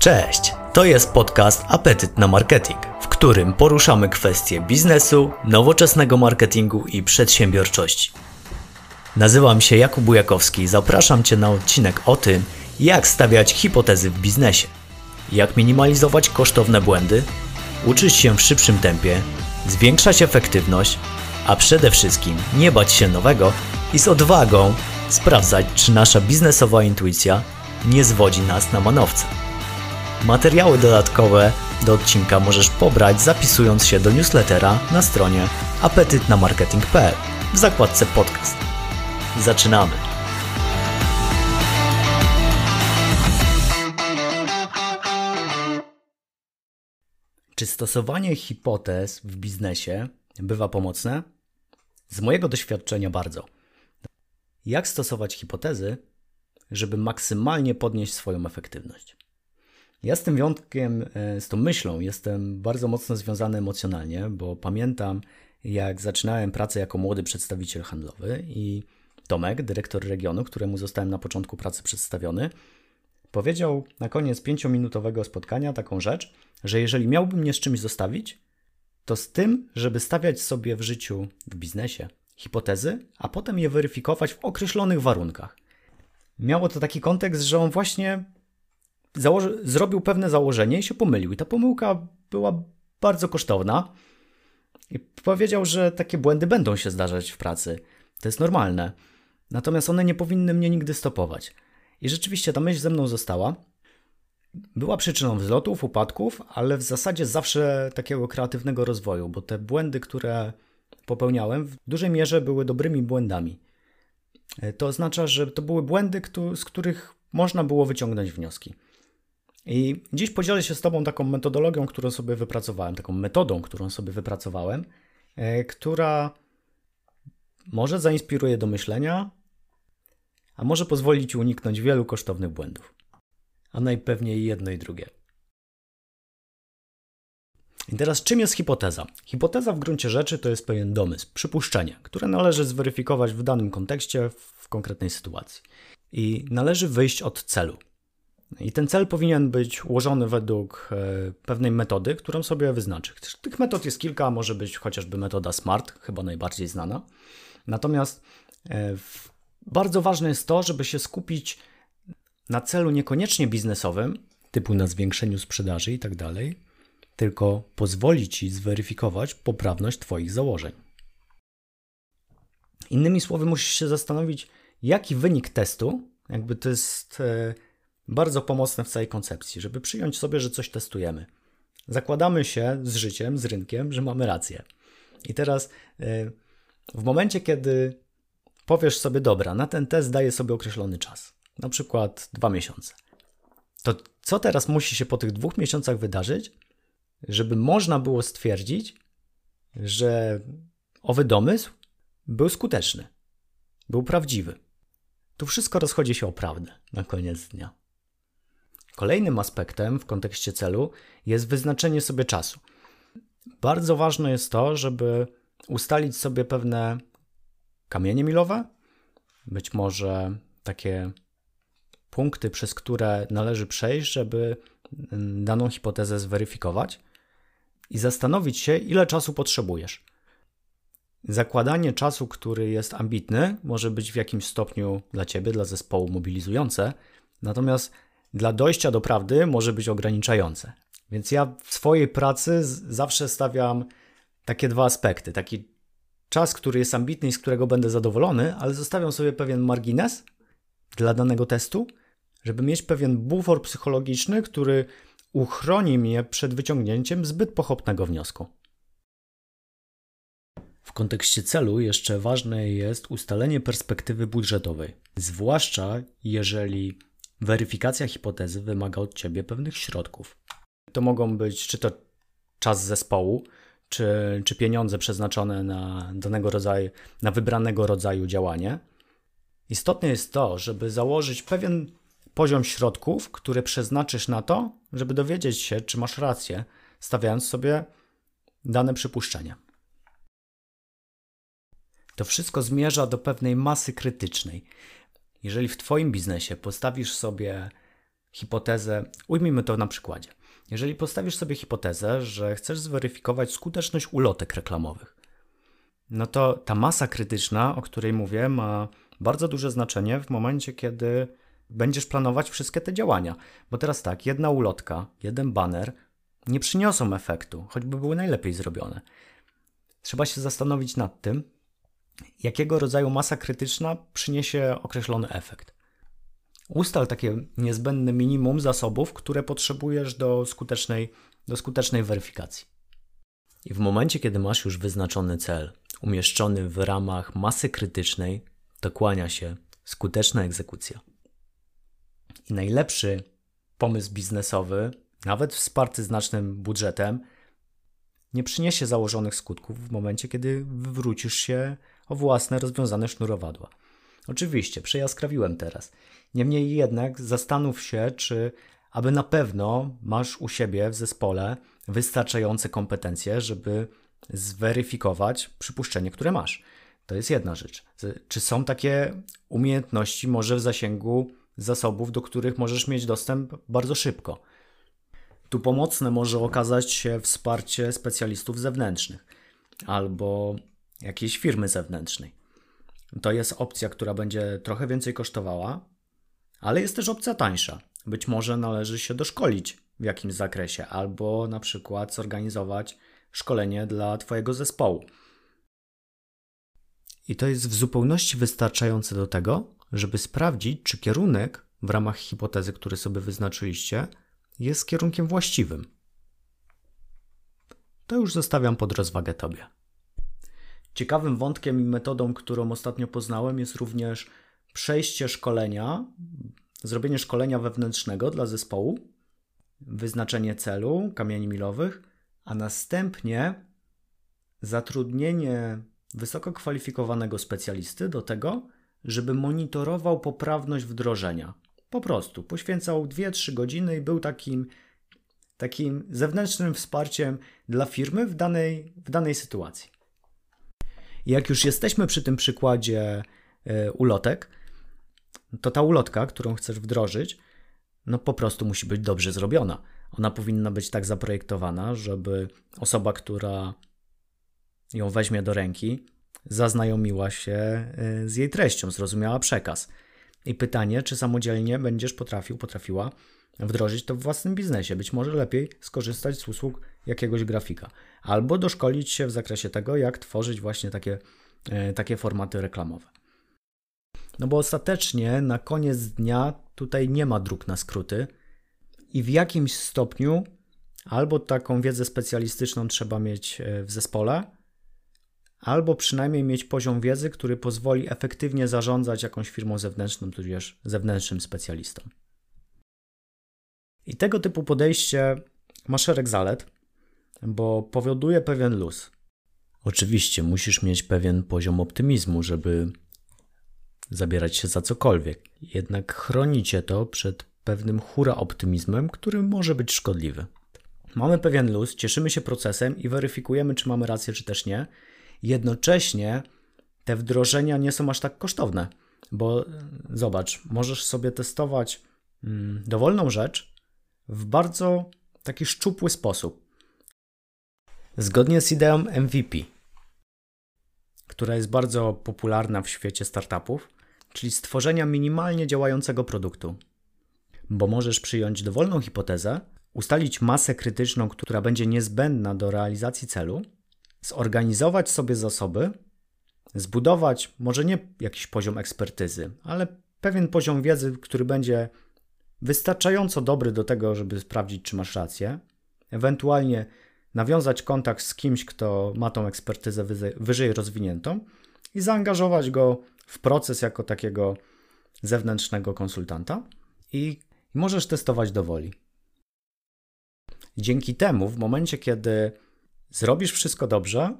Cześć, to jest podcast Apetyt na Marketing, w którym poruszamy kwestie biznesu, nowoczesnego marketingu i przedsiębiorczości. Nazywam się Jakub Bujakowski i zapraszam Cię na odcinek o tym, jak stawiać hipotezy w biznesie, jak minimalizować kosztowne błędy, uczyć się w szybszym tempie, zwiększać efektywność, a przede wszystkim nie bać się nowego i z odwagą sprawdzać, czy nasza biznesowa intuicja nie zwodzi nas na manowce. Materiały dodatkowe do odcinka możesz pobrać zapisując się do newslettera na stronie apetytnamarketing.pl w zakładce podcast. Zaczynamy! Czy stosowanie hipotez w biznesie bywa pomocne? Z mojego doświadczenia bardzo. Jak stosować hipotezy, żeby maksymalnie podnieść swoją efektywność? Ja z tym wyjątkiem, e, z tą myślą jestem bardzo mocno związany emocjonalnie, bo pamiętam, jak zaczynałem pracę jako młody przedstawiciel handlowy i Tomek, dyrektor regionu, któremu zostałem na początku pracy przedstawiony, powiedział na koniec pięciominutowego spotkania taką rzecz, że jeżeli miałbym mnie z czymś zostawić, to z tym, żeby stawiać sobie w życiu, w biznesie hipotezy, a potem je weryfikować w określonych warunkach. Miało to taki kontekst, że on właśnie założy, zrobił pewne założenie i się pomylił. I ta pomyłka była bardzo kosztowna. I powiedział, że takie błędy będą się zdarzać w pracy. To jest normalne. Natomiast one nie powinny mnie nigdy stopować. I rzeczywiście ta myśl ze mną została. Była przyczyną wzlotów, upadków, ale w zasadzie zawsze takiego kreatywnego rozwoju, bo te błędy, które popełniałem, w dużej mierze były dobrymi błędami. To oznacza, że to były błędy, z których można było wyciągnąć wnioski. I dziś podzielę się z Tobą taką metodologią, którą sobie wypracowałem, taką metodą, którą sobie wypracowałem, e, która może zainspiruje do myślenia, a może pozwolić uniknąć wielu kosztownych błędów. A najpewniej jedno i drugie. I teraz czym jest hipoteza? Hipoteza w gruncie rzeczy to jest pewien domysł, przypuszczenie, które należy zweryfikować w danym kontekście, w konkretnej sytuacji. I należy wyjść od celu. I ten cel powinien być ułożony według e, pewnej metody, którą sobie wyznaczy. Tych metod jest kilka, może być chociażby metoda SMART, chyba najbardziej znana. Natomiast e, bardzo ważne jest to, żeby się skupić na celu niekoniecznie biznesowym, typu na zwiększeniu sprzedaży i tak dalej, tylko pozwoli ci zweryfikować poprawność Twoich założeń. Innymi słowy, musisz się zastanowić, jaki wynik testu, jakby to jest e, bardzo pomocne w całej koncepcji, żeby przyjąć sobie, że coś testujemy. Zakładamy się z życiem, z rynkiem, że mamy rację. I teraz e, w momencie, kiedy powiesz sobie, dobra, na ten test daję sobie określony czas, na przykład dwa miesiące, to co teraz musi się po tych dwóch miesiącach wydarzyć, żeby można było stwierdzić, że owy domysł był skuteczny, był prawdziwy. Tu wszystko rozchodzi się o prawdę na koniec dnia. Kolejnym aspektem w kontekście celu jest wyznaczenie sobie czasu. Bardzo ważne jest to, żeby ustalić sobie pewne kamienie milowe, być może takie punkty, przez które należy przejść, żeby daną hipotezę zweryfikować i zastanowić się, ile czasu potrzebujesz. Zakładanie czasu, który jest ambitny, może być w jakimś stopniu dla ciebie, dla zespołu mobilizujące, natomiast dla dojścia do prawdy może być ograniczające. Więc ja w swojej pracy zawsze stawiam takie dwa aspekty. Taki czas, który jest ambitny i z którego będę zadowolony, ale zostawiam sobie pewien margines dla danego testu, żeby mieć pewien bufor psychologiczny, który uchroni mnie przed wyciągnięciem zbyt pochopnego wniosku. W kontekście celu jeszcze ważne jest ustalenie perspektywy budżetowej, zwłaszcza jeżeli weryfikacja hipotezy wymaga od ciebie pewnych środków. To mogą być czy to czas zespołu, czy, czy pieniądze przeznaczone na danego rodzaju, na wybranego rodzaju działanie. Istotne jest to, żeby założyć pewien poziom środków, które przeznaczysz na to, żeby dowiedzieć się, czy masz rację, stawiając sobie dane przypuszczenia. To wszystko zmierza do pewnej masy krytycznej. Jeżeli w Twoim biznesie postawisz sobie hipotezę, ujmijmy to na przykładzie. Jeżeli postawisz sobie hipotezę, że chcesz zweryfikować skuteczność ulotek reklamowych, no to ta masa krytyczna, o której mówię, ma bardzo duże znaczenie w momencie, kiedy będziesz planować wszystkie te działania. Bo teraz tak, jedna ulotka, jeden banner nie przyniosą efektu, choćby były najlepiej zrobione. Trzeba się zastanowić nad tym, jakiego rodzaju masa krytyczna przyniesie określony efekt. Ustal takie niezbędne minimum zasobów, które potrzebujesz do skutecznej, do skutecznej weryfikacji. I w momencie, kiedy masz już wyznaczony cel, umieszczony w ramach masy krytycznej, to kłania się skuteczna egzekucja. I najlepszy pomysł biznesowy, nawet wsparty znacznym budżetem, nie przyniesie założonych skutków w momencie, kiedy wywrócisz się o własne rozwiązane sznurowadła. Oczywiście, przejaskrawiłem teraz. Niemniej jednak zastanów się, czy aby na pewno masz u siebie w zespole wystarczające kompetencje, żeby zweryfikować przypuszczenie, które masz. To jest jedna rzecz. Czy są takie umiejętności, może w zasięgu zasobów, do których możesz mieć dostęp bardzo szybko? Tu pomocne może okazać się wsparcie specjalistów zewnętrznych albo jakiejś firmy zewnętrznej. To jest opcja, która będzie trochę więcej kosztowała, ale jest też opcja tańsza. Być może należy się doszkolić w jakimś zakresie, albo na przykład zorganizować szkolenie dla Twojego zespołu. I to jest w zupełności wystarczające do tego, żeby sprawdzić, czy kierunek w ramach hipotezy, który sobie wyznaczyliście, jest kierunkiem właściwym. To już zostawiam pod rozwagę Tobie. Ciekawym wątkiem i metodą, którą ostatnio poznałem, jest również przejście szkolenia, zrobienie szkolenia wewnętrznego dla zespołu, wyznaczenie celu, kamieni milowych, a następnie zatrudnienie wysoko kwalifikowanego specjalisty do tego, żeby monitorował poprawność wdrożenia. Po prostu poświęcał 2-3 godziny i był takim, takim zewnętrznym wsparciem dla firmy w danej, w danej sytuacji. Jak już jesteśmy przy tym przykładzie y, ulotek, to ta ulotka, którą chcesz wdrożyć, no po prostu musi być dobrze zrobiona. Ona powinna być tak zaprojektowana, żeby osoba, która ją weźmie do ręki, zaznajomiła się y, z jej treścią, zrozumiała przekaz. I pytanie, czy samodzielnie będziesz potrafił, potrafiła wdrożyć to w własnym biznesie. Być może lepiej skorzystać z usług jakiegoś grafika, albo doszkolić się w zakresie tego, jak tworzyć właśnie takie, y, takie formaty reklamowe. No bo ostatecznie na koniec dnia tutaj nie ma dróg na skróty i w jakimś stopniu albo taką wiedzę specjalistyczną trzeba mieć y, w zespole, albo przynajmniej mieć poziom wiedzy, który pozwoli efektywnie zarządzać jakąś firmą zewnętrzną, tudzież zewnętrznym specjalistą. I tego typu podejście ma szereg zalet, bo powoduje pewien luz. Oczywiście musisz mieć pewien poziom optymizmu, żeby zabierać się za cokolwiek, jednak chroni cię to przed pewnym hura optymizmem, który może być szkodliwy. Mamy pewien luz, cieszymy się procesem i weryfikujemy, czy mamy rację, czy też nie, Jednocześnie te wdrożenia nie są aż tak kosztowne, bo e, zobacz, możesz sobie testować mm, dowolną rzecz w bardzo taki szczupły sposób. Zgodnie z ideą MVP, która jest bardzo popularna w świecie startupów, czyli stworzenia minimalnie działającego produktu. Bo możesz przyjąć dowolną hipotezę, ustalić masę krytyczną, która będzie niezbędna do realizacji celu, zorganizować sobie zasoby, zbudować może nie jakiś poziom ekspertyzy, ale pewien poziom wiedzy, który będzie wystarczająco dobry do tego, żeby sprawdzić, czy masz rację, ewentualnie nawiązać kontakt z kimś, kto ma tą ekspertyzę wyżej rozwiniętą i zaangażować go w proces jako takiego zewnętrznego konsultanta i możesz testować do woli. Dzięki temu, w momencie, kiedy zrobisz wszystko dobrze,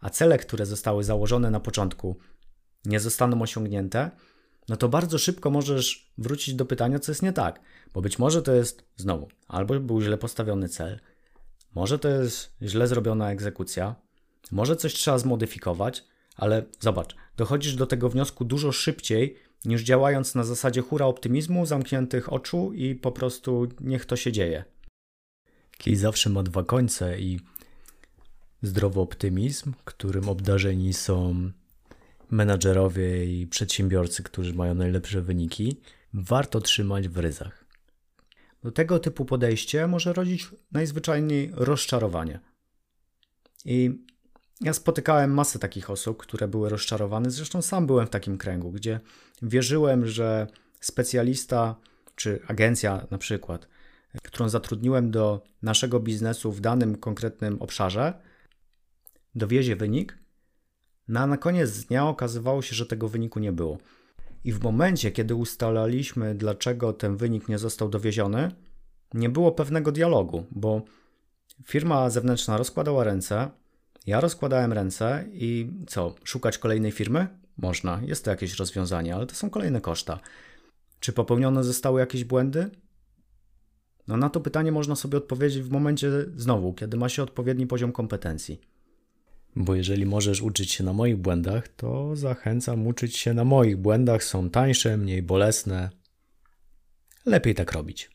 a cele, które zostały założone na początku, nie zostaną osiągnięte, no to bardzo szybko możesz wrócić do pytania, co jest nie tak. Bo być może to jest znowu, albo był źle postawiony cel, może to jest źle zrobiona egzekucja, może coś trzeba zmodyfikować, ale zobacz, dochodzisz do tego wniosku dużo szybciej niż działając na zasadzie hura optymizmu, zamkniętych oczu i po prostu niech to się dzieje. Kij zawsze ma dwa końce i zdrowy optymizm, którym obdarzeni są menadżerowie i przedsiębiorcy, którzy mają najlepsze wyniki, warto trzymać w ryzach. Tego typu podejście może rodzić najzwyczajniej rozczarowanie. I ja spotykałem masę takich osób, które były rozczarowane. Zresztą sam byłem w takim kręgu, gdzie wierzyłem, że specjalista czy agencja na przykład, którą zatrudniłem do naszego biznesu w danym konkretnym obszarze, dowiezie wynik, no a na koniec dnia okazywało się, że tego wyniku nie było. I w momencie, kiedy ustalaliśmy, dlaczego ten wynik nie został dowieziony, nie było pewnego dialogu, bo firma zewnętrzna rozkładała ręce, ja rozkładałem ręce i co, szukać kolejnej firmy? Można, jest to jakieś rozwiązanie, ale to są kolejne koszta. Czy popełnione zostały jakieś błędy? No na to pytanie można sobie odpowiedzieć w momencie znowu, kiedy ma się odpowiedni poziom kompetencji. Bo jeżeli możesz uczyć się na moich błędach, to zachęcam uczyć się na moich błędach. Są tańsze, mniej bolesne. Lepiej tak robić.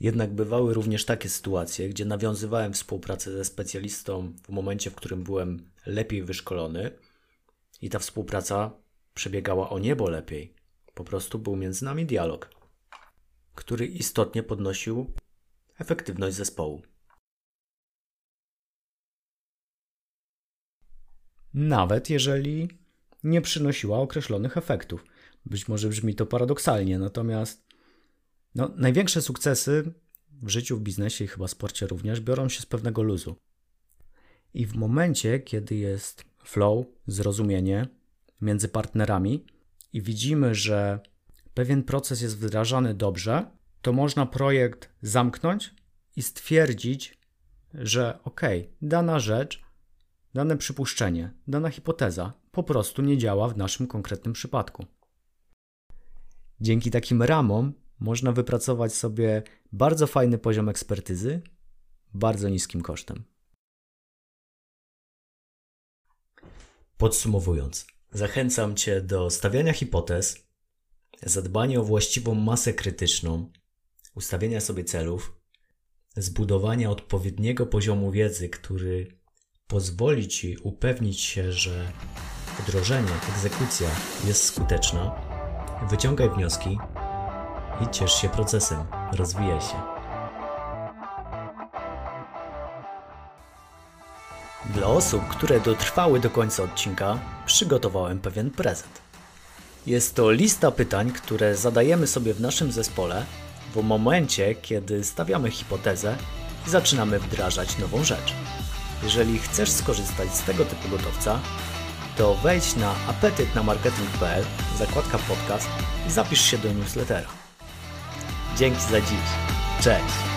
Jednak bywały również takie sytuacje, gdzie nawiązywałem współpracę ze specjalistą w momencie, w którym byłem lepiej wyszkolony i ta współpraca przebiegała o niebo lepiej. Po prostu był między nami dialog, który istotnie podnosił efektywność zespołu. Nawet jeżeli nie przynosiła określonych efektów. Być może brzmi to paradoksalnie, natomiast no, największe sukcesy w życiu, w biznesie i chyba sporcie również biorą się z pewnego luzu. I w momencie, kiedy jest flow, zrozumienie między partnerami i widzimy, że pewien proces jest wdrażany dobrze, to można projekt zamknąć i stwierdzić, że ok, dana rzecz, dane przypuszczenie, dana hipoteza po prostu nie działa w naszym konkretnym przypadku. Dzięki takim ramom można wypracować sobie bardzo fajny poziom ekspertyzy bardzo niskim kosztem. Podsumowując, zachęcam Cię do stawiania hipotez, zadbania o właściwą masę krytyczną, ustawienia sobie celów, zbudowania odpowiedniego poziomu wiedzy, który pozwoli Ci upewnić się, że wdrożenie, egzekucja jest skuteczna, wyciągaj wnioski i ciesz się procesem, rozwijaj się. Dla osób, które dotrwały do końca odcinka, przygotowałem pewien prezent. Jest to lista pytań, które zadajemy sobie w naszym zespole w momencie, kiedy stawiamy hipotezę i zaczynamy wdrażać nową rzecz. Jeżeli chcesz skorzystać z tego typu gotowca, to wejdź na apetytnamarketing.pl, zakładka podcast i zapisz się do newslettera. Dzięki za dziś. Cześć!